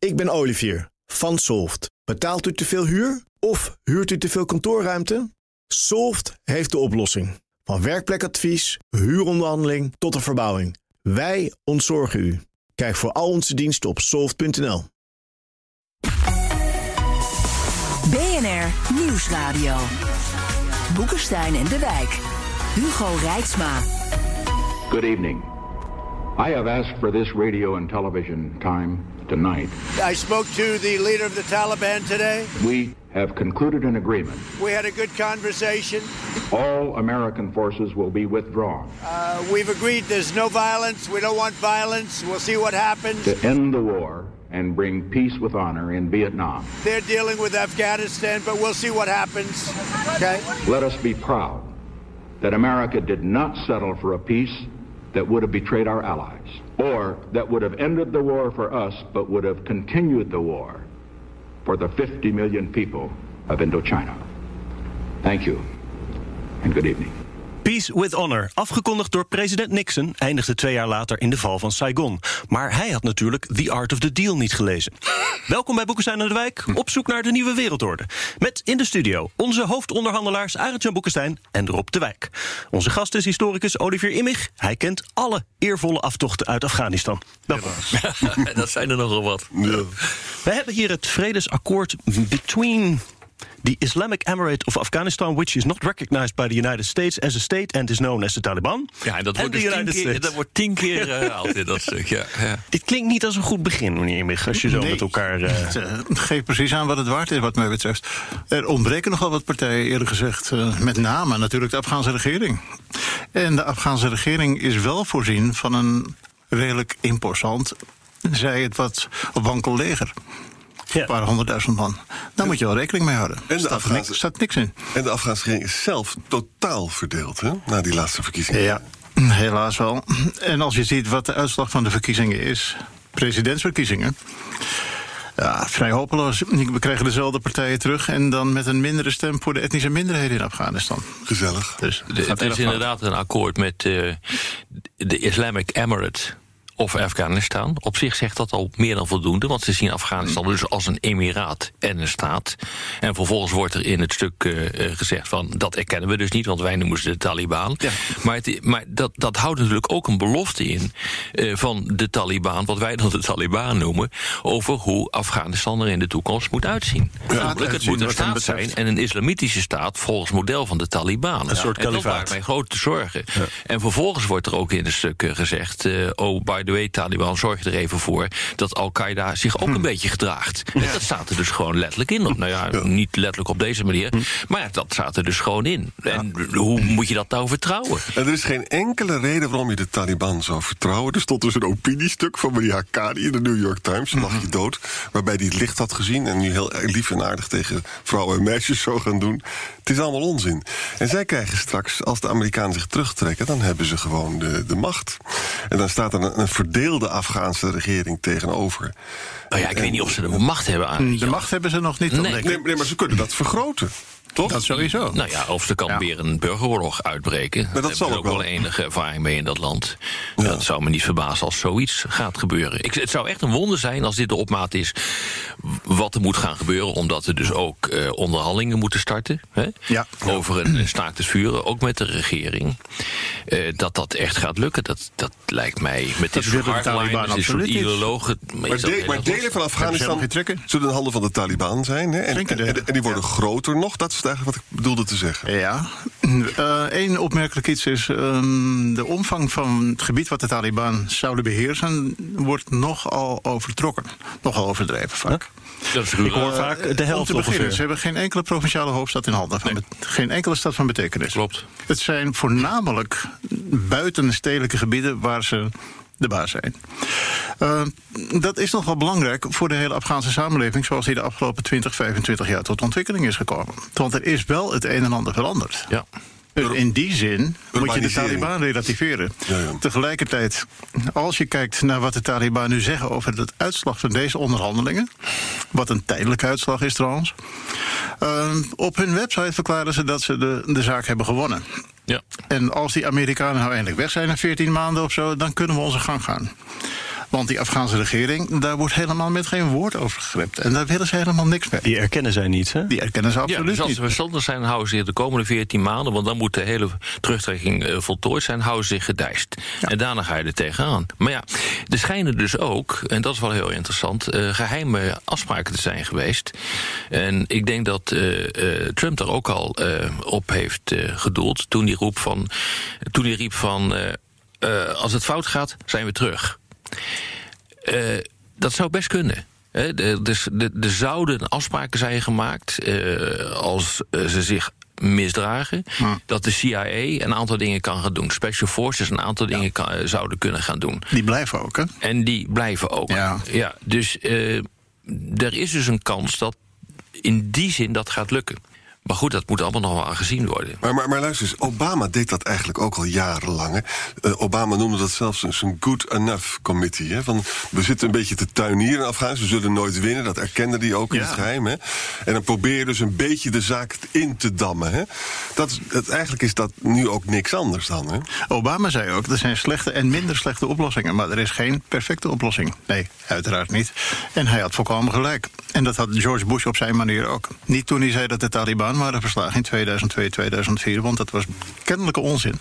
Ik ben Olivier van Solft. Betaalt u te veel huur of huurt u te veel kantoorruimte? Solft heeft de oplossing. Van werkplekadvies, huuronderhandeling tot de verbouwing. Wij ontzorgen u. Kijk voor al onze diensten op soft.nl. BNR Nieuwsradio. Boekenstein en de Wijk. Hugo Rijksma. Good evening. I have asked for this radio and television time tonight. I spoke to the leader of the Taliban today. We have concluded an agreement. We had a good conversation. All American forces will be withdrawn. Uh, we've agreed there's no violence. We don't want violence. We'll see what happens. To end the war and bring peace with honor in Vietnam. They're dealing with Afghanistan, but we'll see what happens. Okay? Let us be proud that America did not settle for a peace that would have betrayed our allies, or that would have ended the war for us but would have continued the war for the 50 million people of Indochina. Thank you, and good evening. Peace with Honor, afgekondigd door president Nixon, eindigde twee jaar later in de val van Saigon. Maar hij had natuurlijk The Art of the Deal niet gelezen. Welkom bij Boekenstein aan de Wijk, op zoek naar de nieuwe wereldorde. Met in de studio onze hoofdonderhandelaars Arend-Jan Boekenstein en Rob de Wijk. Onze gast is historicus Olivier Immig. Hij kent alle eervolle aftochten uit Afghanistan. Welkom. dat zijn er nogal wat. We hebben hier het vredesakkoord between the Islamic Emirate of Afghanistan, which is not recognized by the United States as a state and is known as the Taliban. Ja, en dat wordt, dus tien keer, dat wordt tien keer herhaald in dat stuk. Ja, ja. Dit klinkt niet als een goed begin, meneer Immig, als je zo Nee. met elkaar... eh, Het geeft precies aan wat het waard is, wat mij betreft. Er ontbreken nogal wat partijen, eerlijk gezegd. eh, met name natuurlijk de Afghaanse regering. En de Afghaanse regering is wel voorzien van een redelijk imposant, zij het wat op wankel leger. Ja. Een paar honderdduizend man. Daar moet je wel rekening mee houden. de Er staat, Afghaanse- niks, staat niks in. En de Afghaanse regering is zelf totaal verdeeld hè, na die laatste verkiezingen. Ja, helaas wel. En als je ziet wat de uitslag van de verkiezingen is, presidentsverkiezingen. Ja, vrij hopeloos. We krijgen dezelfde partijen terug en dan met een mindere stem voor de etnische minderheden in Afghanistan. Gezellig. Dus De- het is inderdaad een akkoord met eh, de Islamic Emirate of Afghanistan. Op zich zegt dat al meer dan voldoende, want ze zien Afghanistan dus als een emiraat en een staat. En vervolgens wordt er in het stuk eh, eh, gezegd van dat erkennen we dus niet, want wij noemen ze de Taliban. Maar, het, maar dat, dat houdt natuurlijk ook een belofte in eh, van de Taliban, wat wij dan de Taliban noemen, over hoe Afghanistan er in de toekomst moet uitzien. Namelijk, het moet een staat zijn en een islamitische staat volgens model van de Taliban. Een soort en dat kalifaat. waren mijn grote zorgen. En vervolgens wordt er ook in de stukken gezegd... oh, by the way, Taliban, zorg er even voor... dat Al-Qaeda zich ook een beetje gedraagt. En dat staat er dus gewoon letterlijk in. Nou ja, niet letterlijk op deze manier. Maar ja, dat staat er dus gewoon in. En hoe moet je dat nou vertrouwen? En er is geen enkele reden waarom je de Taliban zou vertrouwen. Er stond dus een opiniestuk van meneer Hakkari in de New York Times, een nachtje dood, waarbij hij het licht had gezien en nu heel lief en aardig tegen vrouwen en meisjes zou gaan doen. Het is allemaal onzin. En zij krijgen straks, als de Amerikanen zich terugtrekken, dan hebben ze gewoon de, de macht. En dan staat er een, een verdeelde Afghaanse regering tegenover. Nou ja, ik weet niet of ze de macht hebben aan. De macht hebben ze nog niet. Nee, nee, maar ze kunnen dat vergroten. Toch? Dat sowieso. Nou ja, of er kan Ja. weer een burgeroorlog uitbreken. Daar dat zal ook ook wel enige ervaring mee in dat land. Dat zou me niet verbazen als zoiets gaat gebeuren. Ik, het zou echt een wonder zijn als dit de opmaat is wat er moet gaan gebeuren. Omdat er dus ook eh, onderhandelingen moeten starten. Hè? Ja. Over een, staakt het vuren, ook met de regering. Eh, dat dat echt gaat lukken, dat, dat lijkt mij met dit soort de hardliners, dit soort ideologen... Maar, de- maar delen van Afghanistan zullen in handen van de Taliban zijn. Hè? En, en, en die worden groter nog. Dat is eigenlijk wat ik bedoelde te zeggen. Ja. Eén opmerkelijk iets is... ehm, de omvang van het gebied wat de Taliban zouden beheersen... wordt nogal overtrokken. Nogal overdreven vaak. Dat is ik hoor Eh, vaak de Om te helft beginnen, ongeveer. ze hebben geen enkele provinciale hoofdstad in handen. Van Geen enkele stad van betekenis. Klopt. Het zijn voornamelijk buitenstedelijke gebieden waar ze de baas zijn. Eh, dat is nog wel belangrijk voor de hele Afghaanse samenleving... zoals die de afgelopen 20, 25 jaar tot ontwikkeling is gekomen. Want er is wel het een en ander veranderd. Ja. Dus in die zin moet je de. Taliban relativeren. Ja, ja. Tegelijkertijd, als je kijkt naar wat de Taliban nu zeggen over de uitslag van deze onderhandelingen, wat een tijdelijke uitslag is trouwens, eh, op hun website verklaren ze dat ze de, de zaak hebben gewonnen. Ja. En als die Amerikanen nou eindelijk weg zijn na 14 maanden of zo, dan kunnen we onze gang gaan. Want die Afghaanse regering, daar wordt helemaal met geen woord over gegript. En daar willen ze helemaal niks mee. Die erkennen zij niet, hè? Die erkennen ze Ja, absoluut dus als niet. ze verstandig zijn, houden ze zich de komende 14 maanden, want dan moet de hele terugtrekking eh, voltooid zijn, houden ze zich gedijst. En daarna ga je er tegenaan. Maar ja, er schijnen dus ook, en dat is wel heel interessant, eh, geheime afspraken te zijn geweest. En ik denk dat eh, eh, Trump daar ook al eh, op heeft eh, gedoeld toen hij, roep van, toen hij riep van eh, eh, als het fout gaat, zijn we terug. Eh, dat zou best kunnen. Hè, de- dus de- Er zouden afspraken zijn gemaakt eh, als eh, ze zich misdragen, dat de CIA een aantal dingen kan gaan doen. Special Forces een aantal dingen kan- zouden kunnen gaan doen. Die blijven ook, hè? En die blijven ook. Ja. dus eh, er is dus een kans dat in die zin dat gaat lukken. Maar goed, dat moet allemaal nog wel gezien worden. Maar, maar, maar luister eens, Obama deed dat eigenlijk ook al jarenlang. Hè? Eh, Obama noemde dat zelfs een zijn good enough committee. Hè? Van, we zitten een beetje te tuinieren in Afghanistan, we zullen nooit winnen. Dat erkende hij ook in het geheim. Hè? En dan probeer je dus een beetje de zaak in te dammen. Hè? Dat, het, eigenlijk is dat nu ook niks anders dan. Hè? Obama zei ook, er zijn slechte en minder slechte oplossingen. Maar er is geen perfecte oplossing. Nee, uiteraard niet. En hij had volkomen gelijk. En dat had George Bush op zijn manier ook. Niet toen hij zei dat de Taliban waren verslagen in 2002, 2004. Want dat was kennelijke onzin.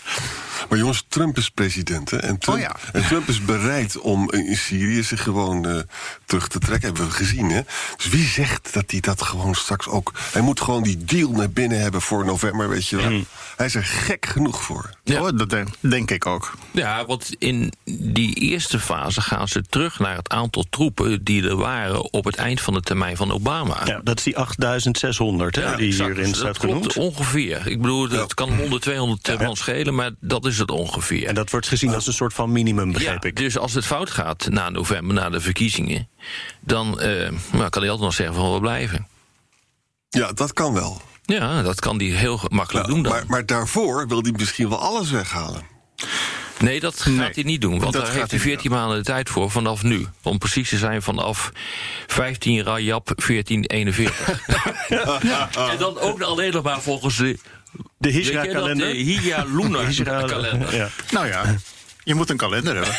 Maar jongens, Trump is president. Hè? En, Trump, Oh ja. en Trump is bereid om in Syrië zich gewoon eh, terug te trekken. Hebben we gezien. Hè? Dus wie zegt dat hij dat gewoon straks ook. Hij moet gewoon die deal naar binnen hebben voor november, weet je wel. Hij is er gek genoeg voor. Ja. Oh, dat denk, denk ik ook. Ja, want in die eerste fase gaan ze terug naar het aantal troepen die er waren op het eind van de termijn van Obama. Ja, dat is die 8600 hè, die exact. hierin Dus staat genoemd. ongeveer. Ik bedoel, dat kan 100, 200 man schelen, maar dat is het ongeveer. En dat wordt gezien als een soort van minimum, begreep ja, ik. Dus als het fout gaat na november, na de verkiezingen, dan eh, nou, kan hij altijd nog zeggen van we blijven. Ja, dat kan wel. Ja, dat kan hij heel makkelijk doen dan. Maar, maar daarvoor wil hij misschien wel alles weghalen. Nee, dat gaat Nee, hij niet doen. Want dat daar heeft hij hij niet 14 maanden de tijd voor vanaf nu. Om precies te zijn vanaf 15 Rajab 1441. en dan ook alleen nog maar volgens de, De Hijra-kalender. de Hija Luna Hijra- kalender. Ja. Nou ja, je moet een kalender hebben.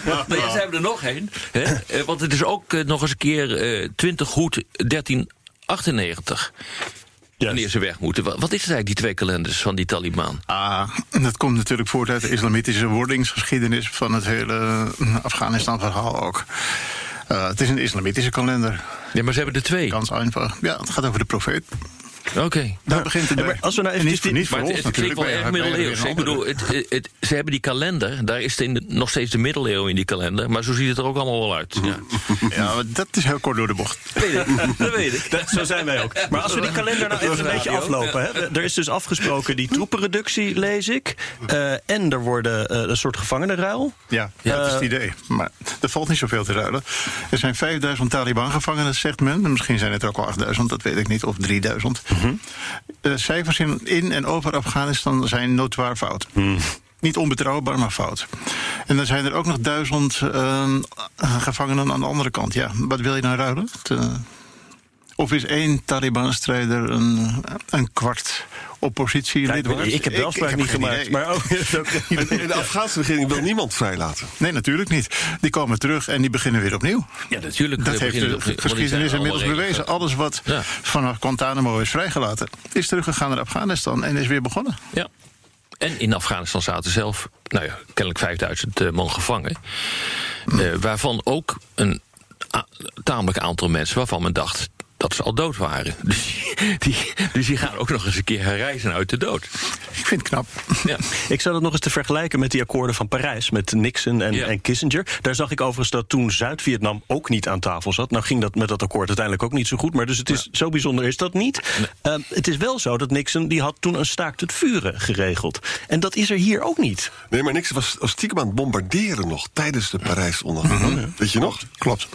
Nou ja, ze hebben er nog één. hè. Eh, Want het is ook eh, nog eens een keer eh, 20 goed 1398. Wanneer ze weg moeten. Wa- Wat is het eigenlijk, die twee kalenders van die Taliban? Ah, dat komt natuurlijk voort uit de islamitische wordingsgeschiedenis van het hele Afghanistan-verhaal ook. Eh, het is een islamitische kalender. Ja, maar ze hebben er twee. Ganz einfach. Ja, het gaat over de profeet. Oké. Daar begint het maar als we nou En eventjes niet, voor het, het klinkt wel erg middeleeuws. Ik bedoel, het, het, het- ze hebben die kalender, daar is het in de- nog steeds de middeleeuwen in die kalender. Maar zo ziet het er ook allemaal wel uit. Ja. Ja, maar dat is heel kort door de bocht. Weet ik, dat weet ik. Dat- Zo zijn wij ook. Maar als we die kalender nou even een beetje aflopen. Hè. Er is dus afgesproken die troepenreductie, lees ik. Eh, en er worden eh, een soort gevangenenruil. Ja, dat is het idee. Maar er valt niet zoveel te ruilen. Er zijn 5000 Taliban-gevangenen, zegt men. En Misschien zijn het er ook wel 8000, dat weet ik niet. Of 3000. De cijfers in, in en over Afghanistan zijn notoir fout. Niet onbetrouwbaar, maar fout. En dan zijn er ook nog duizend eh, gevangenen aan de andere kant. Ja, wat wil je nou ruilen? Of is één Taliban-strijder een, een kwart oppositielid waard? ik heb de afspraak heb niet gemaakt. idee. Maar ook, de Afghaanse regering wil niemand vrijlaten. Nee, natuurlijk niet. Die komen terug en die beginnen weer opnieuw. Ja, natuurlijk. Dat we heeft beginnen de geschiedenis inmiddels bewezen. Alles wat Ja. vanaf Guantanamo is vrijgelaten, is teruggegaan naar Afghanistan en is weer begonnen. Ja. En in Afghanistan zaten zelf, nou ja, kennelijk 5000 eh, man gevangen. Eh, waarvan ook een tamelijk aantal mensen waarvan men dacht dat ze al dood waren. Dus die, dus die gaan ook nog eens een keer herreizen uit de dood. Ik vind het knap. Ja. Ik zou dat nog eens te vergelijken met die akkoorden van Parijs. Met Nixon en, Ja. en Kissinger. Daar zag ik overigens dat toen Zuid-Vietnam ook niet aan tafel zat. Nou ging dat met dat akkoord uiteindelijk ook niet zo goed. Maar dus het is, zo bijzonder is dat niet. Ehm, het is wel zo dat Nixon die had toen een staakt het vuren geregeld. En dat is er hier ook niet. Nee, maar niks was, was stiekem aan het bombarderen nog tijdens de Parijs-onderhandelingen. Weet je nog? Klopt.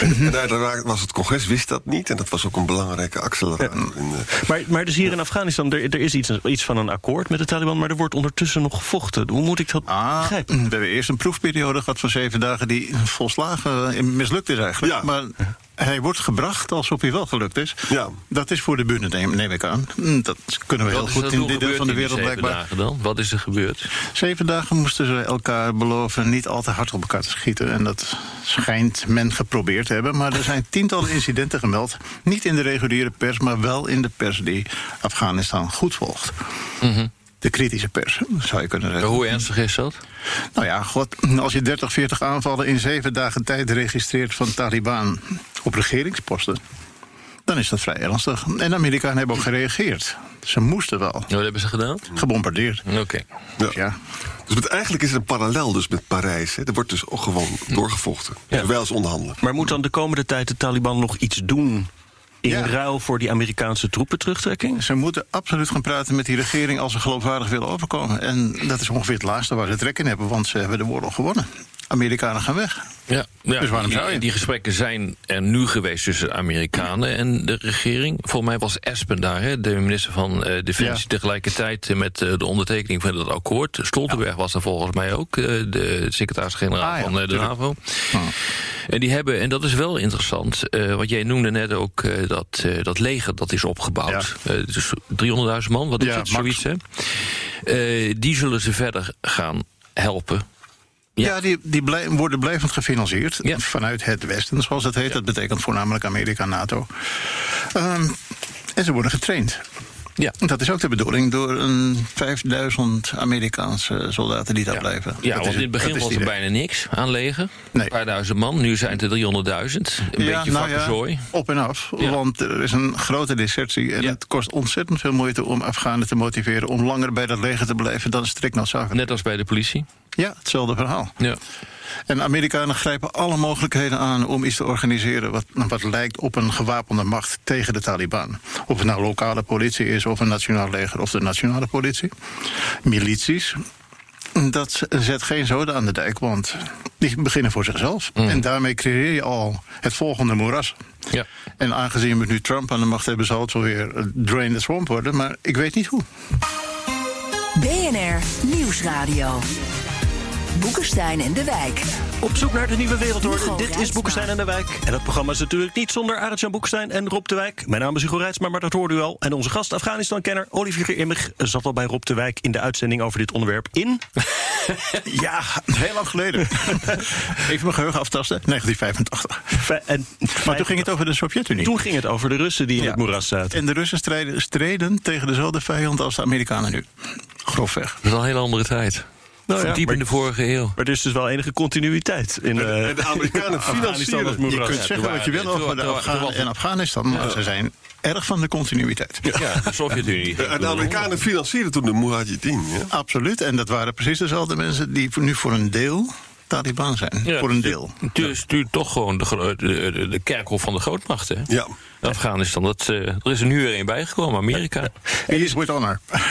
En daar, daar was het congres, wist dat niet. En dat was ook een belangrijke accelerator. In, eh, Maar, maar dus hier in Afghanistan, er, er is iets, iets van een akkoord met de Taliban. Maar er wordt ondertussen nog gevochten. Hoe moet ik dat Ah, begrijpen? we hebben eerst een proefperiode gehad van zeven dagen die volslagen eh, mislukt is eigenlijk. Ja. Maar hij wordt gebracht alsof hij wel gelukt is. Ja. Dat is voor de bühne, neem, neem ik aan. Hm, Dat kunnen we heel Wat goed in dit deel van de wereld zeven blijkbaar. dagen dan? Wat is er gebeurd? Zeven dagen moesten ze elkaar beloven niet al te hard op elkaar te schieten. En dat schijnt men geprobeerd te hebben. Maar er zijn tientallen incidenten gemeld. Niet in de reguliere pers, maar wel in de pers die Afghanistan goed volgt. De kritische pers, zou je kunnen zeggen. Hoe ernstig is dat? Nou ja, god, als je 30, 40 aanvallen in zeven dagen tijd registreert van Taliban op regeringsposten, dan is dat vrij ernstig. En de Amerikanen hebben ook gereageerd. Ze moesten wel. Wat hebben ze gedaan? Gebombardeerd. Oké. Dus ja. Dus met, eigenlijk is er een parallel dus met Parijs. Hè. Er wordt dus ook gewoon doorgevochten. Ja. Terwijl ze onderhandelen. Maar moet dan de komende tijd de Taliban nog iets doen... in Ja. ruil voor die Amerikaanse troepentterugtrekking? Ze moeten absoluut gaan praten met die regering als ze geloofwaardig willen overkomen. En dat is ongeveer het laatste waar ze trek in hebben, want ze hebben de oorlog gewonnen. Amerikanen gaan weg. Ja, ja Dus waarom die, zou je? die gesprekken zijn er nu geweest tussen Amerikanen en de regering. Volgens mij was Espen daar, hè, de minister van eh, Defensie, Ja. tegelijkertijd met eh, de ondertekening van dat akkoord. Stoltenberg was er volgens mij ook, eh, de secretaris-generaal Ah, van de. NAVO. Ah. En die hebben, en dat is wel interessant, want jij noemde net ook dat, dat leger dat is opgebouwd. Dus 300.000 man, wat is het, zoiets hè? Die zullen ze verder gaan helpen. Ja. Ja, die, die blij- worden blijvend gefinancierd Ja. vanuit het Westen, zoals het heet. Dat betekent voornamelijk Amerika en NATO. Ehm, en ze worden getraind. Ja. Dat is ook de bedoeling door een 5000 Amerikaanse soldaten die daar Ja. blijven. Ja, Dat want in het begin was er bijna niks aan leger. Nee. Een paar duizend man. Nu zijn het er 300.000. Een Ja, beetje nou ja, op en af. Want er is een grote desertie. En het kost ontzettend veel moeite om Afghanen te motiveren... om langer bij dat leger te blijven dan strikt noodzakelijk. Net als bij de politie. Ja, hetzelfde verhaal. Ja. En Amerikanen grijpen alle mogelijkheden aan om iets te organiseren wat, wat lijkt op een gewapende macht tegen de Taliban. Of het nou lokale politie is, of een nationaal leger, of de nationale politie. Milities. Dat zet geen zoden aan de dijk, want die beginnen voor zichzelf. En daarmee creëer je al het volgende moeras. Ja. En aangezien we nu Trump aan de macht hebben, zal het wel weer drain the swamp worden. Maar ik weet niet hoe. BNR Nieuwsradio. Boekenstein en de Wijk. Op zoek naar de nieuwe wereldorde. Hugo Dit is. Boekenstein en de Wijk. En dat programma is natuurlijk niet zonder Arend-Jan Boekenstein en Rob de Wijk. Mijn naam is Hugo Reitsma, maar dat hoorde u al. En onze gast, Afghanistan-kenner Olivier Immig... zat al bij Rob de Wijk in de uitzending over dit onderwerp in... Ja, heel lang geleden. Even mijn geheugen aftasten. 1985. Fe- en Maar toen ging het over de Sovjet-Unie. Toen ging het over de Russen die in Ja. het moeras zaten. En de Russen strijden, streden tegen dezelfde vijand als de Amerikanen nu. Grofweg. Dat is al een hele andere tijd. Nou ja, diep in de vorige eeuw. Maar er is dus wel enige continuïteit in eh en de Amerikanen financieren. Je kunt zeggen wat je wil over de Afghanen en Afghanistan, maar ze zijn erg van de continuïteit. Ja, de Sovjet-Unie. En de Amerikanen financieren toen de Mujahideen. Ja? Absoluut. En dat waren precies dezelfde mensen die nu voor een deel Taliban zijn. Ja, voor een deel. Dus stuurt toch gewoon de, de, de, kerkhof van de grootmacht, hè? Ja. Afghanistan, dat, eh, er is er nu weer een bijgekomen, Amerika. Peace with honor.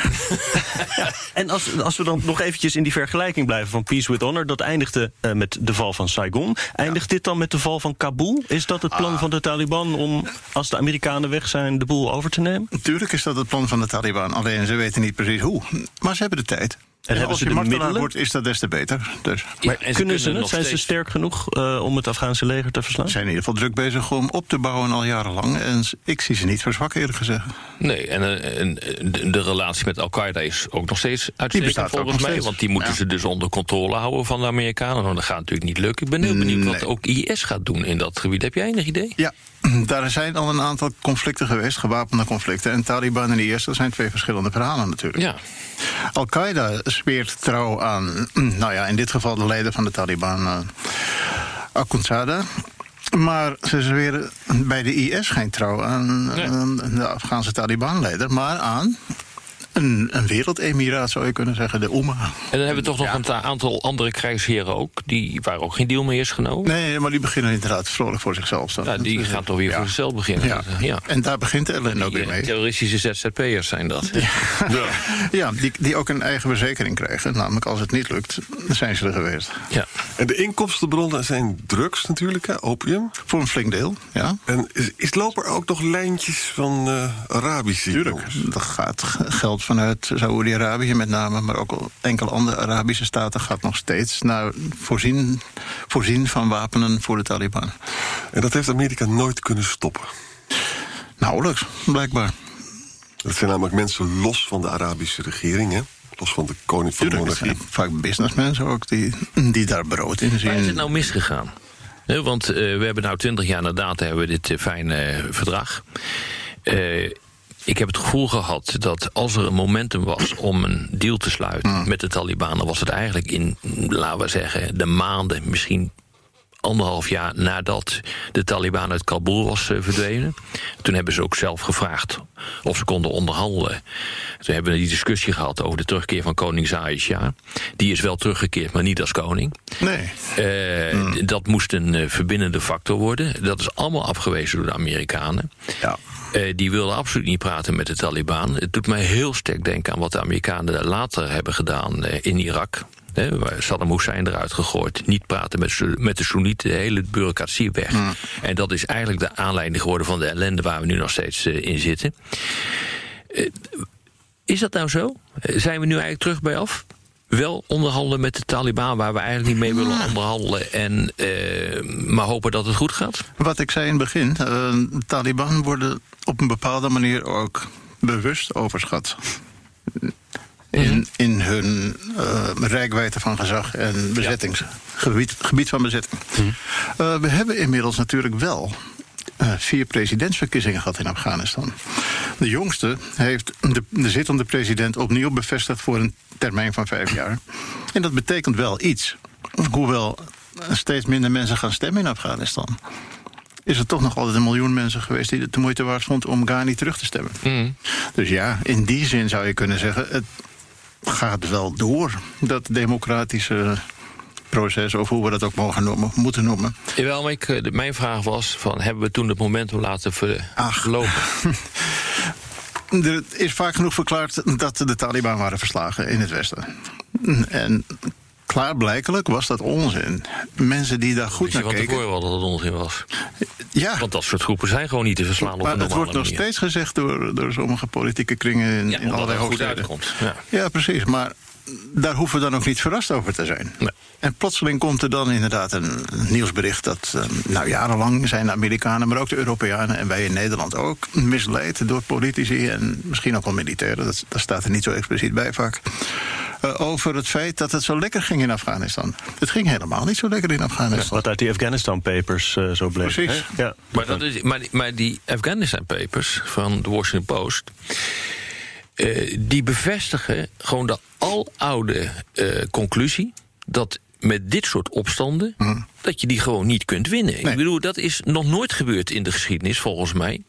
En als, als we dan nog eventjes in die vergelijking blijven van Peace with Honor... dat eindigde eh, met de val van Saigon. Eindigt dit dan met de val van Kabul? Is dat het plan van de Taliban om, als de Amerikanen weg zijn... de boel over te nemen? Natuurlijk is dat het plan van de Taliban. Alleen ze weten niet precies hoe. Maar ze hebben de tijd. En, hebben ze je de middelen? wordt, is dat des te beter. Dus Ja, Maar ze kunnen ze het? Zijn ze sterk genoeg eh, om het Afghaanse leger te verslaan? ze zijn in ieder geval druk bezig om op te bouwen al jarenlang. En ik zie ze niet verzwakken, eerlijk gezegd. Nee, en, eh, en, eh, de, de relatie met Al-Qaeda is ook nog steeds uitstekend volgens mij. steeds. Want die moeten Ja. ze dus onder controle houden van de Amerikanen. Nou, dat gaat natuurlijk niet lukken. Ik ben heel benieuwd wat ook IS gaat doen in dat gebied. Heb jij enig idee? Ja, daar zijn al een aantal conflicten geweest, gewapende conflicten. En Taliban en IS, dat zijn twee verschillende verhalen natuurlijk. Ja, Al-Qaeda speert trouw aan, nou ja, in dit geval de leider van de Taliban, uh, Akhundzada. Maar ze zweren bij de IS geen trouw aan, Nee. aan de Afghaanse Taliban-leider, maar aan een, een wereldemiraat, zou je kunnen zeggen, de Umma. en dan hebben we toch nog een ta- aantal andere krijgsheren ook. Die, waar ook geen deal mee is genomen. Nee, maar die beginnen inderdaad vrolijk voor zichzelf. staan. Ja, die gaan toch weer ja. voor zichzelf beginnen. Ja. ja. en daar begint de ellende ook weer eh, mee. terroristische ZZP'ers zijn dat. Ja, die, die ook een eigen verzekering krijgen. Namelijk als het niet lukt, dan zijn ze er geweest. Ja. En de inkomstenbronnen zijn drugs natuurlijk, hè, opium. Voor een flink deel, ja. En is, is lopen er ook nog lijntjes van eh Arabische Tuurlijk. Dat gaat geld vanuit Saoedi-Arabië met name, maar ook al enkele andere Arabische staten gaat nog steeds naar voorzien, voorzien van wapenen voor de Taliban. En dat heeft Amerika nooit kunnen stoppen. Nauwelijks, blijkbaar. Dat zijn namelijk mensen los van de Arabische regering, hè? los van de koning van de Tuurlijk, monarchie. zijn vaak businessmensen ook die, die daar brood in zien. Waar is het nou misgegaan? Hè, want eh, we hebben nou twintig jaar inderdaad hebben we dit eh, fijne eh, verdrag. Eh, ik heb het gevoel gehad dat als er een momentum was om een deal te sluiten met de Taliban, dan was het eigenlijk in, laten we zeggen, de maanden, misschien anderhalf jaar nadat de Taliban uit Kabul was eh, verdwenen. Toen hebben ze ook zelf gevraagd of ze konden onderhandelen. Toen hebben we die discussie gehad over de terugkeer van koning Shah. Die is wel teruggekeerd, maar niet als koning. Nee. Eh, Dat moest een eh, verbindende factor worden. Dat is allemaal afgewezen door de Amerikanen. Ja. Eh, die wilden absoluut niet praten met de Taliban. Het doet mij heel sterk denken aan wat de Amerikanen later hebben gedaan eh, in Irak. Waar Saddam Hussein eruit gegooid. Niet praten met, met de Soenieten, de hele bureaucratie weg. En dat is eigenlijk de aanleiding geworden van de ellende waar we nu nog steeds eh, in zitten. Eh, is dat nou zo? Eh, Zijn we nu eigenlijk terug bij af? Wel onderhandelen met de Taliban, waar we eigenlijk niet mee willen onderhandelen. En eh, maar hopen dat het goed gaat. Wat ik zei in het begin, eh, de Taliban worden op een bepaalde manier ook bewust overschat. In, in hun eh rijkwijde van gezag en bezettingsgebied gebied van bezetting. Eh, we hebben inmiddels natuurlijk wel vier presidentsverkiezingen gehad in Afghanistan. De jongste heeft de, de zittende president opnieuw bevestigd voor een termijn van vijf jaar. En dat betekent wel iets. Hoewel steeds minder mensen gaan stemmen in Afghanistan is er toch nog altijd een miljoen mensen geweest die het de moeite waard vond om Ghani terug te stemmen. Dus ja, in die zin zou je kunnen zeggen, het gaat wel door, dat democratische proces, of hoe we dat ook mogen noemen, moeten noemen. Jawel, maar ik, eh, mijn vraag was: van, hebben we toen het momentum laten verlopen? Er is vaak genoeg verklaard dat de Taliban waren verslagen in het Westen. En klaarblijkelijk was dat onzin. Mensen die daar goed Wist naar keken. tevoren wel dat het onzin was? Ja, Want dat soort groepen zijn gewoon niet te verslaan op maar een het normale wordt nog steeds gezegd door, door sommige politieke kringen in, Ja, in allerlei. Ja. Ja, precies. Maar daar hoeven we dan ook niet verrast over te zijn. Nee. En plotseling komt er dan inderdaad een nieuwsbericht dat eh, nou, jarenlang zijn de Amerikanen, maar ook de Europeanen en wij in Nederland ook misleid door politici en misschien ook wel militairen. Dat, dat staat er niet zo expliciet bij vaak. eh, over het feit dat het zo lekker ging in Afghanistan. Het ging helemaal niet zo lekker in Afghanistan. Wat uit die Afghanistan Papers eh, zo bleek. Precies. hè? Ja. Maar, dat is, maar, maar die Afghanistan Papers van de Washington Post. Eh, die bevestigen gewoon de aloude eh conclusie. dat met dit soort opstanden. dat je die gewoon niet kunt winnen. Nee. Ik bedoel, dat is nog nooit gebeurd in de geschiedenis, volgens mij.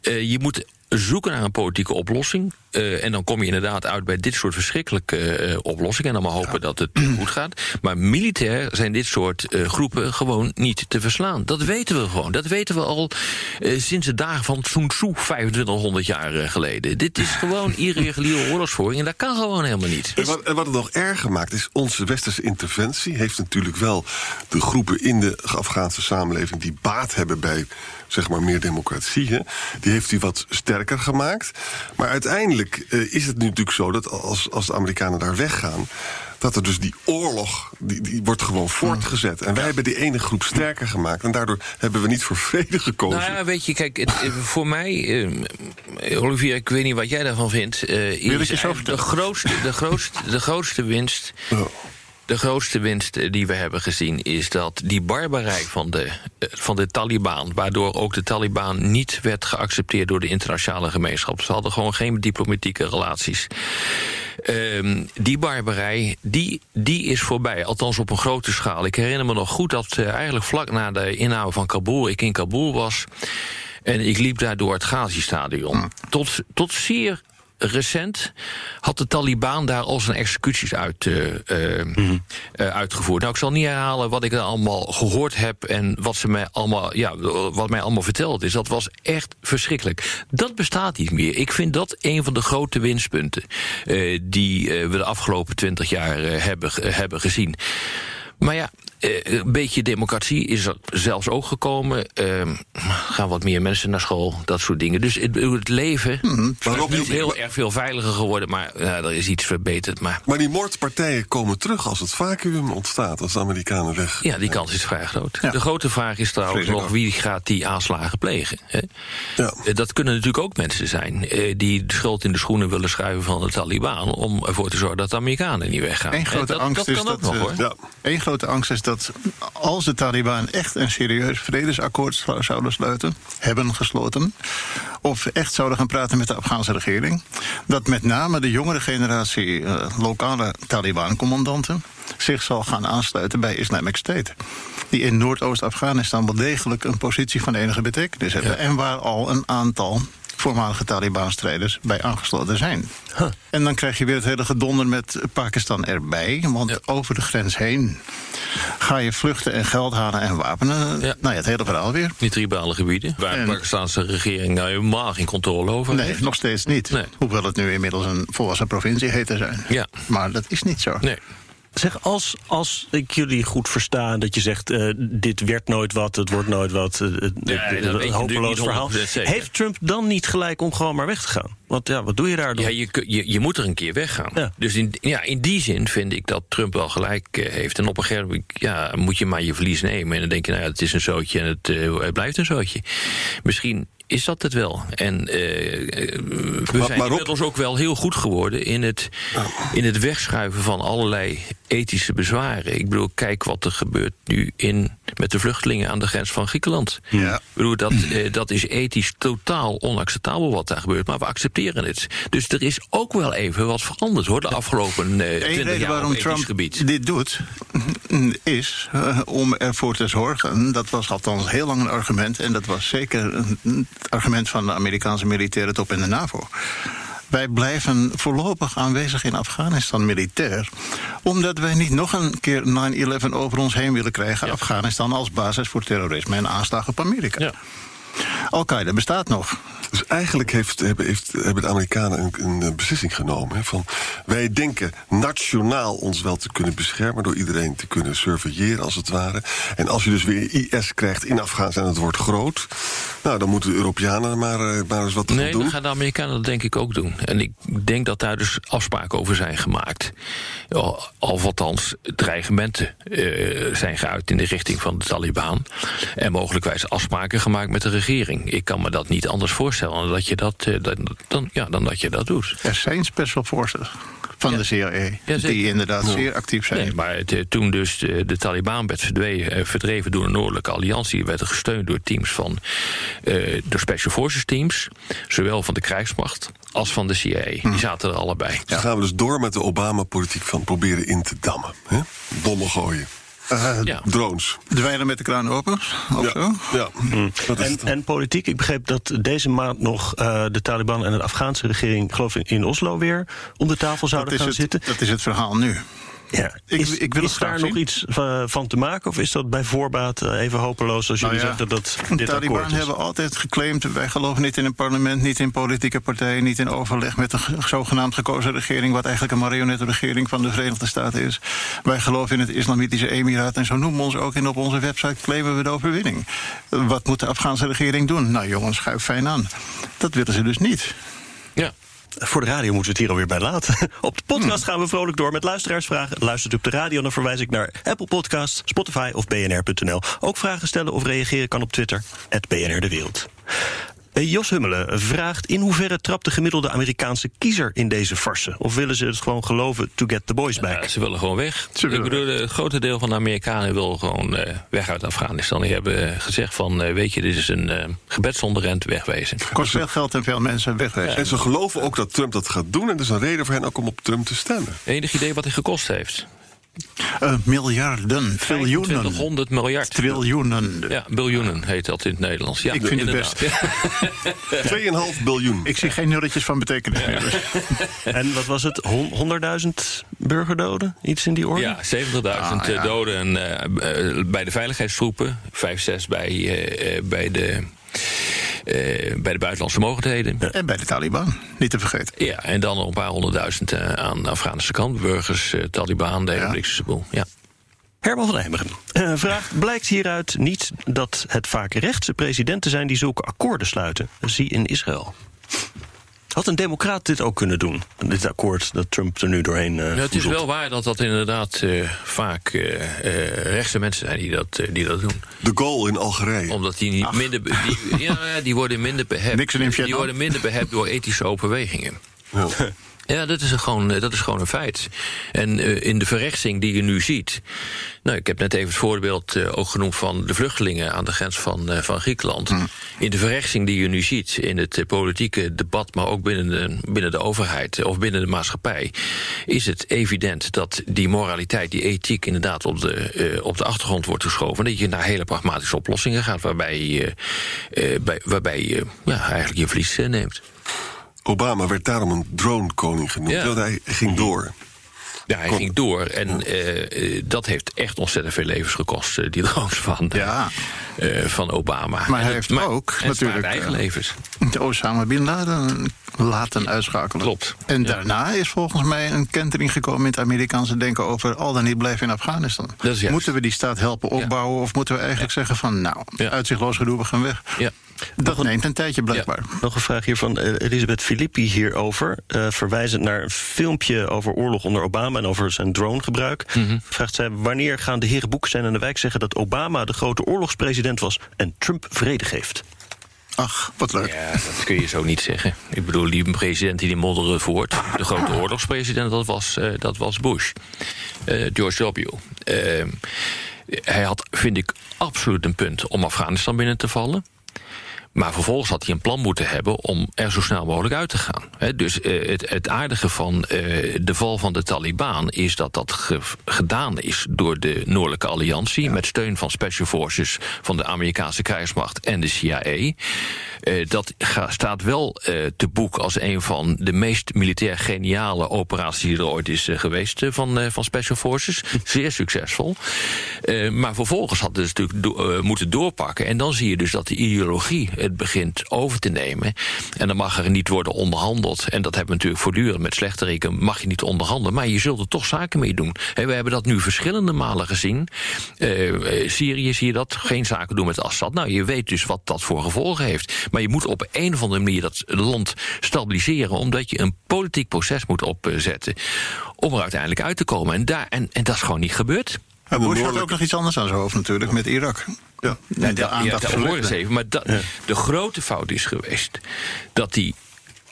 Eh, je moet zoeken naar een politieke oplossing. eh, en dan kom je inderdaad uit bij dit soort verschrikkelijke eh, oplossingen. En dan maar hopen dat het goed gaat. Maar militair zijn dit soort eh, groepen gewoon niet te verslaan. Dat weten we gewoon. Dat weten we al sinds de dagen van Sun Tzu, 2500 jaar geleden. Dit is gewoon irreguliere oorlogsvoering. En dat kan gewoon helemaal niet. En wat, en wat het nog erger maakt is, onze westerse interventie heeft natuurlijk wel de groepen in de Afghaanse samenleving die baat hebben bij zeg maar meer democratie, hè, die heeft hij wat sterker gemaakt. Maar uiteindelijk eh, is het nu natuurlijk zo dat als, als de Amerikanen daar weggaan, dat er dus die oorlog, die, die wordt gewoon voortgezet. En wij hebben die ene groep sterker gemaakt. En daardoor hebben we niet voor vrede gekozen. Nou ja, weet je, kijk, het, eh, voor mij, eh, Olivier, ik weet niet wat jij daarvan vindt. eh, is de, grootste, de, grootste, de grootste winst. Ja. De grootste winst die we hebben gezien is dat die barbarij van de, eh, van de Taliban, waardoor ook de Taliban niet werd geaccepteerd door de internationale gemeenschap. Ze hadden gewoon geen diplomatieke relaties. Ehm, die barbarij, die, die is voorbij. Althans op een grote schaal. Ik herinner me nog goed dat eh, eigenlijk vlak na de inname van Kabul... ik in Kabul was en ik liep daar door het Ghazi-stadion. Tot, tot zeer recent had de Taliban daar al zijn executies uit, eh, eh, eh, uitgevoerd. Nou, ik zal niet herhalen wat ik er allemaal gehoord heb... en wat, ze mij allemaal, ja, wat mij allemaal verteld is. Dat was echt verschrikkelijk. Dat bestaat niet meer. Ik vind dat een van de grote winstpunten... die we de afgelopen twintig jaar hebben, hebben gezien. Maar ja, eh, een beetje democratie is er zelfs ook gekomen. Ehm, gaan wat meer mensen naar school, dat soort dingen. Dus het, het leven Waarop is niet- heel erg veel veiliger geworden. Maar ja, er is iets verbeterd. Maar Maar die moordpartijen komen terug als het vacuüm ontstaat, als de Amerikanen weg. ja, die kans is vrij groot. Ja. De grote vraag is trouwens nog wie gaat die aanslagen plegen. Hè? Ja. Eh, Dat kunnen natuurlijk ook mensen zijn eh, die de schuld in de schoenen willen schuiven van de Taliban. om ervoor te zorgen dat de Amerikanen niet weggaan. Eén grote dat, angst dat is kan ook dat, nog hoor. Ja. Eén grote angst is dat als de Taliban echt een serieus vredesakkoord zou- zouden sluiten, hebben gesloten, of echt zouden gaan praten met de Afghaanse regering, dat met name de jongere generatie eh, lokale Taliban-commandanten zich zal gaan aansluiten bij Islamic State. Die in Noordoost-Afghanistan wel degelijk een positie van enige betekenis hebben. En waar al een aantal voormalige Taliban-strijders bij aangesloten zijn. En dan krijg je weer het hele gedonder met Pakistan erbij. Want Ja. over de grens heen ga je vluchten en geld halen en wapenen. Ja. Nou ja, het hele verhaal weer. Die tribale gebieden, waar En- de Pakistanse regering nou helemaal geen controle over Nee, heeft. nog steeds niet. Nee. Hoewel het nu inmiddels een volwassen provincie heet te zijn. Ja. Maar dat is niet zo. Nee. Zeg, als, als ik jullie goed versta, dat je zegt: eh, dit werd nooit wat, het wordt nooit wat, eh, je een hopeloos verhaal. 100% zeker. Heeft Trump dan niet gelijk om gewoon maar weg te gaan? Want ja, wat doe je daar dan? Ja, je, je, je moet er een keer weggaan. Ja. Dus in, ja, in die zin vind ik dat Trump wel gelijk eh, heeft. En op een gegeven moment ja, moet je maar je verlies nemen. En dan denk je, nou ja, het is een zootje en het, eh, het blijft een zootje. Misschien is dat het wel. En eh, eh, we Maar- zijn inmiddels ook wel heel goed geworden in het, in het wegschuiven van allerlei ethische bezwaren. Ik bedoel, kijk wat er gebeurt nu in, met de vluchtelingen aan de grens van Griekenland. Ja. Ik bedoel, dat, eh, dat is ethisch totaal onacceptabel wat daar gebeurt, maar we accepteren het. Dus er is ook wel even wat veranderd hoor, de afgelopen eh Eén 20 reden jaar waarom Trump gebied. dit doet, is eh, om ervoor te zorgen. Dat was althans heel lang een argument. En dat was zeker een- het argument van de Amerikaanse militaire top in de NAVO. Wij blijven voorlopig aanwezig in Afghanistan militair. Omdat wij niet nog een keer 9-11 over ons heen willen krijgen. Afghanistan als basis voor terrorisme en aanslagen op Amerika. Ja. Al-Qaeda bestaat nog. Dus eigenlijk heeft, hebben, heeft, hebben de Amerikanen een, een beslissing genomen. Hè, van, wij denken nationaal ons wel te kunnen beschermen... door iedereen te kunnen surveilleren, als het ware. En als je dus weer IS krijgt in Afghanistan en het wordt groot... nou, dan moeten de Europeanen maar, eh, maar eens wat Nee, gaan doen. dan gaan de Amerikanen dat denk ik ook doen. En ik denk dat daar dus afspraken over zijn gemaakt. Al, of althans dreigementen eh, zijn geuit in de richting van de Taliban. En mogelijkwijs afspraken gemaakt met de regering. Ik kan me dat niet anders voorstellen dan dat je dat, eh, dan, ja, dan dat, je dat doet. Er zijn special forces van de CIA. zeker. die inderdaad zeer actief zijn. Nee, maar het, eh, toen dus de, de Taliban werd eh, verdreven door de Noordelijke Alliantie, werd er gesteund door teams van eh de Special Forces teams, zowel van de krijgsmacht als van de CIA. Die zaten er allebei. Dan gaan we dus door met de Obama-politiek van proberen in te dammen. Hè? Bommen gooien. Eh, Ja. Drones. Dweilen met de kraan open, of zo? ja. Dat is En, politiek, ik begreep dat deze maand nog eh, de Taliban en de Afghaanse regering, geloof ik, in Oslo weer om de tafel zouden gaan het, zitten. dat is het verhaal nu. Ja. Ik- is ik wil is daar zien. nog iets eh, van te maken? Of is dat bij voorbaat eh, even hopeloos als jullie Nou ja, zeggen dat de dit Taliban akkoord is? hebben altijd geclaimd... wij geloven niet in een parlement, niet in politieke partijen... niet in overleg met een ge- zogenaamd gekozen regering... wat eigenlijk een marionettenregering van de Verenigde Staten is. Wij geloven in het Islamitische Emiraat... en zo noemen we ons ook en op onze website claimen we de overwinning. Wat moet de Afghaanse regering doen? Nou jongens, schuif fijn aan. Dat willen ze dus niet. Ja. Voor de radio moeten we het hier alweer bij laten. Op de podcast gaan we vrolijk door met luisteraarsvragen. Luistert u op de radio, dan verwijs ik naar Apple Podcasts, Spotify of bnr.nl. Ook vragen stellen of reageren kan op Twitter, BNR De Wereld. Eh, Jos Hummelen vraagt in hoeverre trapt de gemiddelde Amerikaanse kiezer in deze farse? Of willen ze het gewoon geloven to get the boys back? Ja, ze willen gewoon weg. Ze willen ik bedoel, het grote deel van de Amerikanen wil gewoon eh, weg uit Afghanistan. Die hebben eh, gezegd van, eh, weet je, dit is een eh, gebed zonder rent, wegwezen. Kost veel geld en veel mensen wegwezen. En ze geloven ook dat Trump dat gaat doen. En dat is een reden voor hen ook om op Trump te stemmen. Enig idee wat hij gekost heeft? Eh, miljarden, triljoenen, 2500 miljard. triljoenen. Ja, biljoenen heet dat in het Nederlands. Ja, Ik vind het best. 2,5 biljoen. Ik zie geen nulletjes van betekenis meer. dus. En wat was het? Hon- 100.000 burgerdoden? Iets in die orde? Ja, 70.000 Ah, ja. doden en, eh, eh, bij de veiligheidstroepen, 5, 6 bij, eh, eh, bij, de, eh, bij de buitenlandse mogendheden. En bij de Taliban, niet te vergeten. Ja, en dan nog een paar honderdduizend eh, aan de Afghanische kant. Burgers, eh, Taliban, de hele Ja. Boel. Ja. Herman van Eimeren uh, vraagt: Blijkt hieruit niet dat het vaak rechtse presidenten zijn die zulke akkoorden sluiten? Zie in Israël. Had een democraat dit ook kunnen doen? Dit akkoord dat Trump er nu doorheen. Uh, nou, het is wel waar dat dat inderdaad uh, vaak uh, rechtse mensen zijn die dat, die dat doen. De goal in Algerije. Omdat die niet minder. Die, ja, die worden minder behept. Die worden minder behept door ethische overwegingen. Ja. Ja, dat is, gewoon, dat is gewoon een feit. En uh, in de verrechtsing die je nu ziet. Nou, ik heb net even het voorbeeld uh, ook genoemd van de vluchtelingen aan de grens van, uh, van Griekenland. Mm. In de verrechtsing die je nu ziet in het politieke debat, maar ook binnen de, binnen de overheid of binnen de maatschappij, is het evident dat die moraliteit, die ethiek inderdaad op de, op de achtergrond wordt geschoven. En dat je naar hele pragmatische oplossingen gaat waarbij je, bij, waarbij je ja, eigenlijk je verlies neemt. Obama werd daarom een dronekoning genoemd. Ja. Hij ging door. Ja, hij ging door. En uh, dat heeft echt ontzettend veel levens gekost, uh, die drones van, ja. uh, van Obama. Maar hij heeft maar, ook natuurlijk eigen levens. De Osama Bin Laden laten uitschakelen. Klopt. En ja. daarna is volgens mij een kentering gekomen in het Amerikaanse denken over al dan niet blijven in Afghanistan. moeten we die staat helpen opbouwen of moeten we eigenlijk zeggen van nou, uitzichtloos gedoe, we gaan weg. Ja. Dat neemt een tijdje blijkbaar. Ja. Nog een vraag hier van Elisabeth Filippi hierover. Uh, verwijzend naar een filmpje over oorlog onder Obama en over zijn dronegebruik. Mm -hmm. Vraagt zij: wanneer gaan de heren Boekestein en de Wijk zeggen dat Obama de grote oorlogspresident was en Trump vrede geeft? Ach, wat leuk. Ja, dat kun je zo niet zeggen. Ik bedoel, die president die die modderend voert... de grote oorlogspresident, dat was, uh, dat was Bush. Uh, George W. Uh, hij had, vind ik, absoluut een punt om Afghanistan binnen te vallen. Maar vervolgens had hij een plan moeten hebben om er zo snel mogelijk uit te gaan. He, dus uh, het, het, aardige van uh, de val van de Taliban is dat dat ge gedaan is door de Noordelijke Alliantie. Ja. Met steun van Special Forces van de Amerikaanse krijgsmacht en de CIA. Uh, dat staat wel te boek als een van de meest militair geniale operaties die er ooit is geweest van, van Special Forces. Zeer succesvol. maar vervolgens hadden ze natuurlijk do moeten doorpakken. En dan zie je dus dat de ideologie het begint over te nemen. En dan mag er niet worden onderhandeld. En dat hebben we natuurlijk voortdurend met slechteriken. Mag je niet onderhandelen, maar je zult er toch zaken mee doen. He, we hebben dat nu verschillende malen gezien. Uh, Syrië zie je dat, geen zaken doen met Assad. Nou, je weet dus wat dat voor gevolgen heeft. Maar je moet op een of andere manier dat land stabiliseren... omdat je een politiek proces moet opzetten... om er uiteindelijk uit te komen. En, daar, en, en dat is gewoon niet gebeurd. Ja, Bush had ook nog iets anders aan zijn hoofd natuurlijk, met Irak. Ja, de, de aandacht ja, eens even. Maar dat, ja. de grote fout is geweest dat hij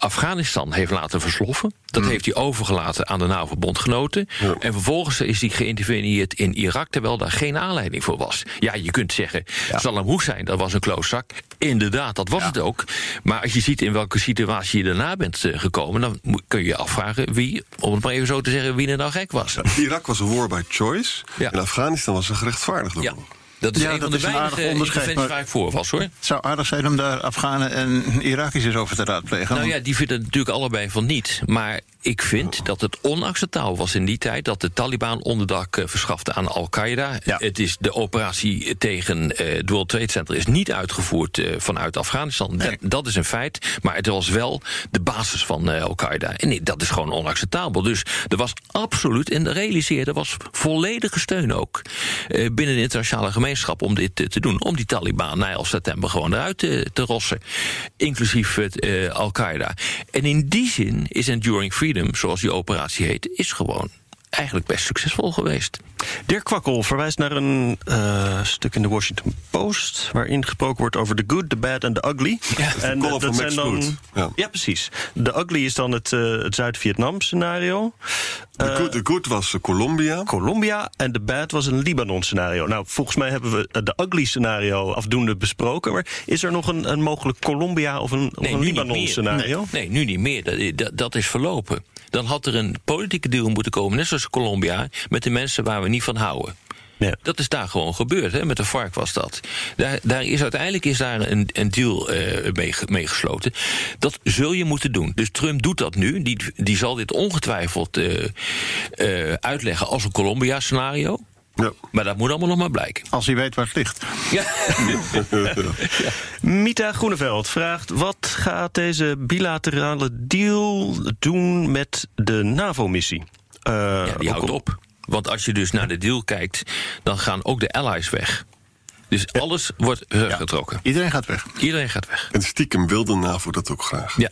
Afghanistan heeft laten versloffen. Dat mm. heeft hij overgelaten aan de NAVO-bondgenoten. Ja. En vervolgens is hij geïnterveneerd in Irak... terwijl daar geen aanleiding voor was. Ja, je kunt zeggen, ja. Saddam Hussein, dat was een klooszak. Inderdaad, dat was ja. het ook. Maar als je ziet in welke situatie je daarna bent uh, gekomen... dan kun je je afvragen wie, om het maar even zo te zeggen... wie er nou gek was. Irak was een war by choice. En Afghanistan was een gerechtvaardigde ja. Dat is ja, een van de weinige interventies waar ik voor was, hoor. Het zou aardig zijn om daar Afghanen en Irakiërs eens over te raadplegen. Nou ja, die vinden het natuurlijk allebei van niet. Maar ik vind dat het onacceptabel was in die tijd... dat de Taliban onderdak uh, verschafte aan Al-Qaeda. Ja. Het is de operatie tegen uh, het World Trade Center... is niet uitgevoerd uh, vanuit Afghanistan. Nee. Dat, is een feit. Maar het was wel de basis van Al-Qaeda. En nee, dat is gewoon onacceptabel. Dus er was absoluut, en realiseerde... er was volledige steun ook binnen de internationale gemeenschap... om dit te doen. Om die Taliban na 11 september gewoon eruit te, te rossen. Inclusief Al-Qaeda. En in die zin is Enduring Freedom zoals die operatie heet, is gewoon eigenlijk best succesvol geweest. Dirk Kwakkel verwijst naar een uh, stuk in de Washington Post... waarin gesproken wordt over the good, the bad en the ugly. Ja, en dat, dat zijn dan. Ja. ja. precies. De ugly is dan het, uh, het Zuid-Vietnam-scenario. De uh, good, good, was Colombia. Colombia en de bad was een Libanon-scenario. Nou, volgens mij hebben we de ugly-scenario afdoende besproken. Maar is er nog een, een mogelijk Colombia of een, nee, een Libanon-scenario? Nee, nee, nu niet meer. Dat, dat, dat is verlopen dan had er een politieke deal moeten komen, net zoals Colombia, met de mensen waar we niet van houden. Ja. Dat is daar gewoon gebeurd, hè? met de vark was dat. Daar, daar is, uiteindelijk is daar een, een deal uh, mee, mee, gesloten. Dat zul je moeten doen. Dus Trump doet dat nu. Die, die zal dit ongetwijfeld uh, uh, uitleggen als een Colombia-scenario. Ja. Maar dat moet allemaal nog maar blijken. Als hij weet waar het ligt. Ja. ja. Mita Groeneveld vraagt... wat gaat deze bilaterale deal doen met de NAVO-missie? Uh, ja, die houdt op. Want als je dus naar de deal kijkt, dan gaan ook de allies weg. Dus alles wordt teruggetrokken. Iedereen gaat weg. Iedereen gaat weg. En stiekem wil de NAVO dat ook graag. Ja.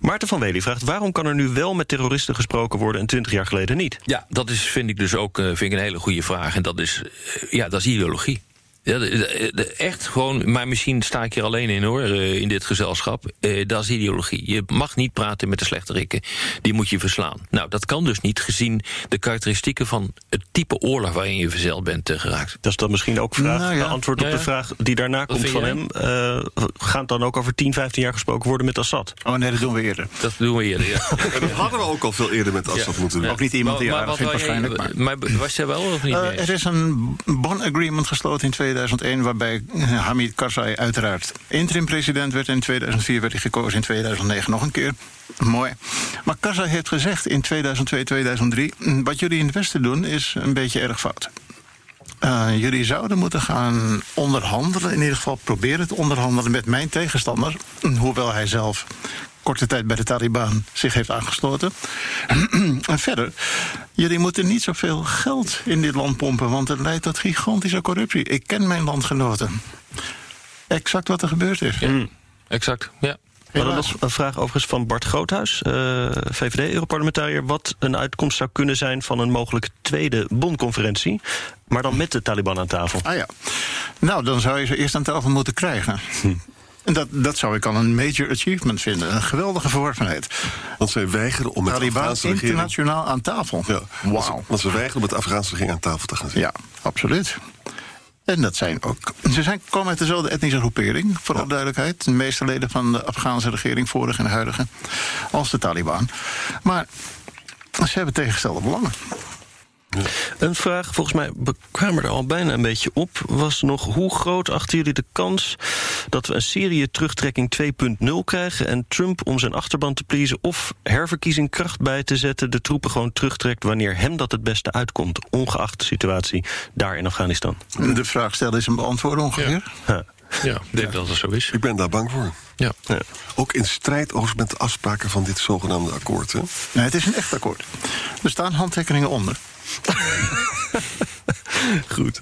Maarten van Wely vraagt: waarom kan er nu wel met terroristen gesproken worden en 20 jaar geleden niet? Ja, dat is, vind ik dus ook eh, vind ik een hele goede vraag. En dat is, eh, ja, dat is ideologie. Ja, de- de- de- echt gewoon, maar misschien sta ik hier alleen in hoor, eh, in dit gezelschap. Eh, dat is ideologie. Je mag niet praten met de slechterikken. Die moet je verslaan. Nou, dat kan dus niet gezien de karakteristieken van het type oorlog waarin je verzeild bent eh, geraakt. Dat is dan misschien ook vraag, Nou ja. antwoord op Ja, de vraag die daarna komt van jij? hem. Eh, gaat het dan ook over 10, 15 jaar gesproken worden met Assad? Oh nee, dat doen we eerder. Dat doen we eerder, ja. En dat hadden we ook al veel eerder met Assad Ja. moeten doen. Ook niet iemand die aardig wat vindt waarschijnlijk. Maar. Maar was jij wel of niet? Er is een Bonn Agreement gesloten in 2001... waarbij eh, Hamid Karzai uiteraard interim-president werd. In 2004 werd hij gekozen, in 2009 nog een keer. Mooi. Maar Karzai heeft gezegd in 2002, 2003... "Mm, wat jullie in het Westen doen is een beetje erg fout. Eh, jullie zouden moeten gaan onderhandelen, in ieder geval proberen te onderhandelen met mijn tegenstander, hoewel hij zelf korte tijd bij de Taliban zich heeft aangesloten. en verder, jullie moeten niet zoveel geld in dit land pompen, want het leidt tot gigantische corruptie. Ik ken mijn landgenoten. Exact wat er gebeurd is. Exact, ja. Hadden Helaas. nog een vraag overigens van Bart Groothuis, eh, VVD-Europarlementariër. Wat een uitkomst zou kunnen zijn van een mogelijke tweede bondconferentie. Maar dan met de Taliban aan tafel. Ah ja. Nou, dan zou je ze eerst aan tafel moeten krijgen. En dat, dat zou ik al een major achievement vinden. Een geweldige verworvenheid. Want zij weigeren om met de Afghaanse regering... internationaal aan tafel. Ja, want ze- Wauw. Want ze weigeren om met de Afghaanse regering aan tafel te gaan zitten. Ja, absoluut. En dat zijn ook. Ze zijn, komen uit dezelfde etnische groepering, voor alle duidelijkheid. De meeste leden van de Afghaanse regering, vorige en huidige, als de Taliban. Maar ze hebben tegengestelde belangen. Een vraag, volgens mij we kwamen er al bijna een beetje op, was nog hoe groot achten jullie de kans dat we een Syrië terugtrekking 2.0 krijgen en Trump om zijn achterban te pleasen of herverkiezing kracht bij te zetten de troepen gewoon terugtrekt wanneer hem dat het beste uitkomt, ongeacht de situatie daar in Afghanistan? De vraag stellen is een beantwoorden ongeveer. Ja. Ja, ik denk dat het zo is. Ik ben daar bang voor. Ja. Ja. Ook in strijd overigens met de afspraken van dit zogenaamde akkoord. Hè? Nee, het is een echt akkoord. Er staan handtekeningen onder. Goed.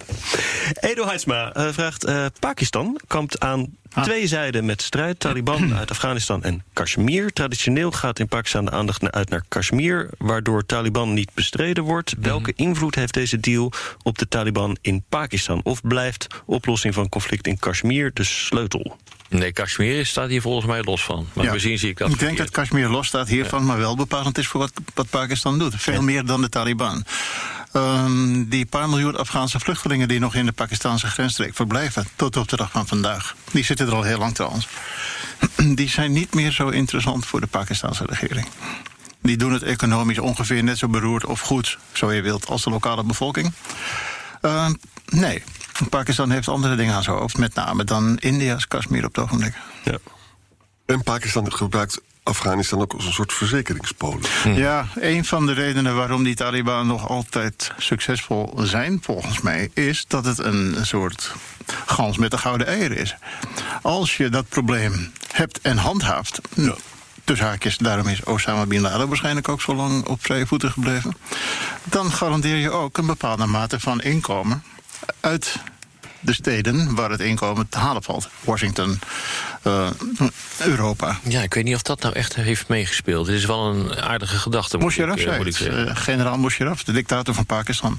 Edo Heidsma eh, vraagt: eh, Pakistan kampt aan twee zijden met strijd. Taliban uit Afghanistan en Kashmir. Traditioneel gaat in Pakistan de aandacht uit naar Kashmir, waardoor Taliban niet bestreden wordt. Welke invloed heeft deze deal op de Taliban in Pakistan? Of blijft oplossing van conflict in Kashmir de sleutel? Nee, Kashmir staat hier volgens mij los van. Maar Ja. misschien zie ik dat Ik denk dat. Kashmir los staat hiervan, maar wel bepalend is voor wat, wat Pakistan doet. Veel meer dan de Taliban. Ehm, die paar miljoen Afghaanse vluchtelingen die nog in de Pakistanse grensstreek verblijven, tot op de dag van vandaag, die zitten er al heel lang trouwens, die zijn niet meer zo interessant voor de Pakistanse regering. Die doen het economisch ongeveer net zo beroerd of goed, zo je wilt, als de lokale bevolking. Ehm, nee, Pakistan heeft andere dingen aan zijn hoofd, met name dan India's Kashmir op het ogenblik. Ja. En Pakistan gebruikt Afghanistan ook als een soort verzekeringspolen. Ja, een van de redenen waarom die Taliban nog altijd succesvol zijn, volgens mij, is dat het een soort gans met de gouden eieren is. Als je dat probleem hebt en handhaaft. Dus haakjes, daarom is Osama Bin Laden waarschijnlijk ook zo lang op vrije voeten gebleven. Dan garandeer je ook een bepaalde mate van inkomen uit de steden waar het inkomen te halen valt. Washington, eh, Europa. Ja, ik weet niet of dat nou echt heeft meegespeeld. Het is wel een aardige gedachte, moet, ik, Musharraf eh, zei moet ik. Eh, generaal Musharraf, de dictator van Pakistan.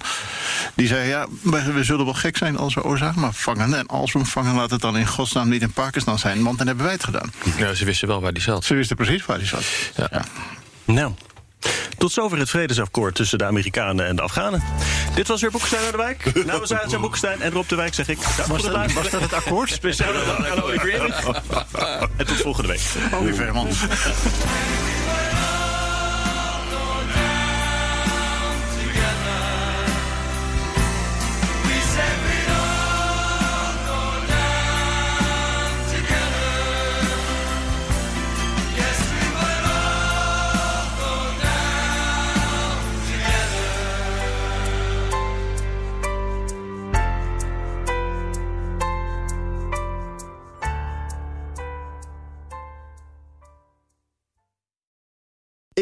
Die zei, ja, we, we zullen wel gek zijn als we Osama vangen. En als we hem vangen, laat het dan in godsnaam niet in Pakistan zijn. Want dan hebben wij het gedaan. Ja, ze wisten wel waar die zat. Ze wisten precies waar hij zat. Ja. Ja. Nou. Tot zover het vredesakkoord tussen de Amerikanen en de Afghanen. Dit was weer Boekestein naar de Wijk. Namens Arendt Boekestein en Rob de Wijk zeg ik... Was, het dat, was dat het akkoord? Speciaal aan. En tot volgende week. Oliver man.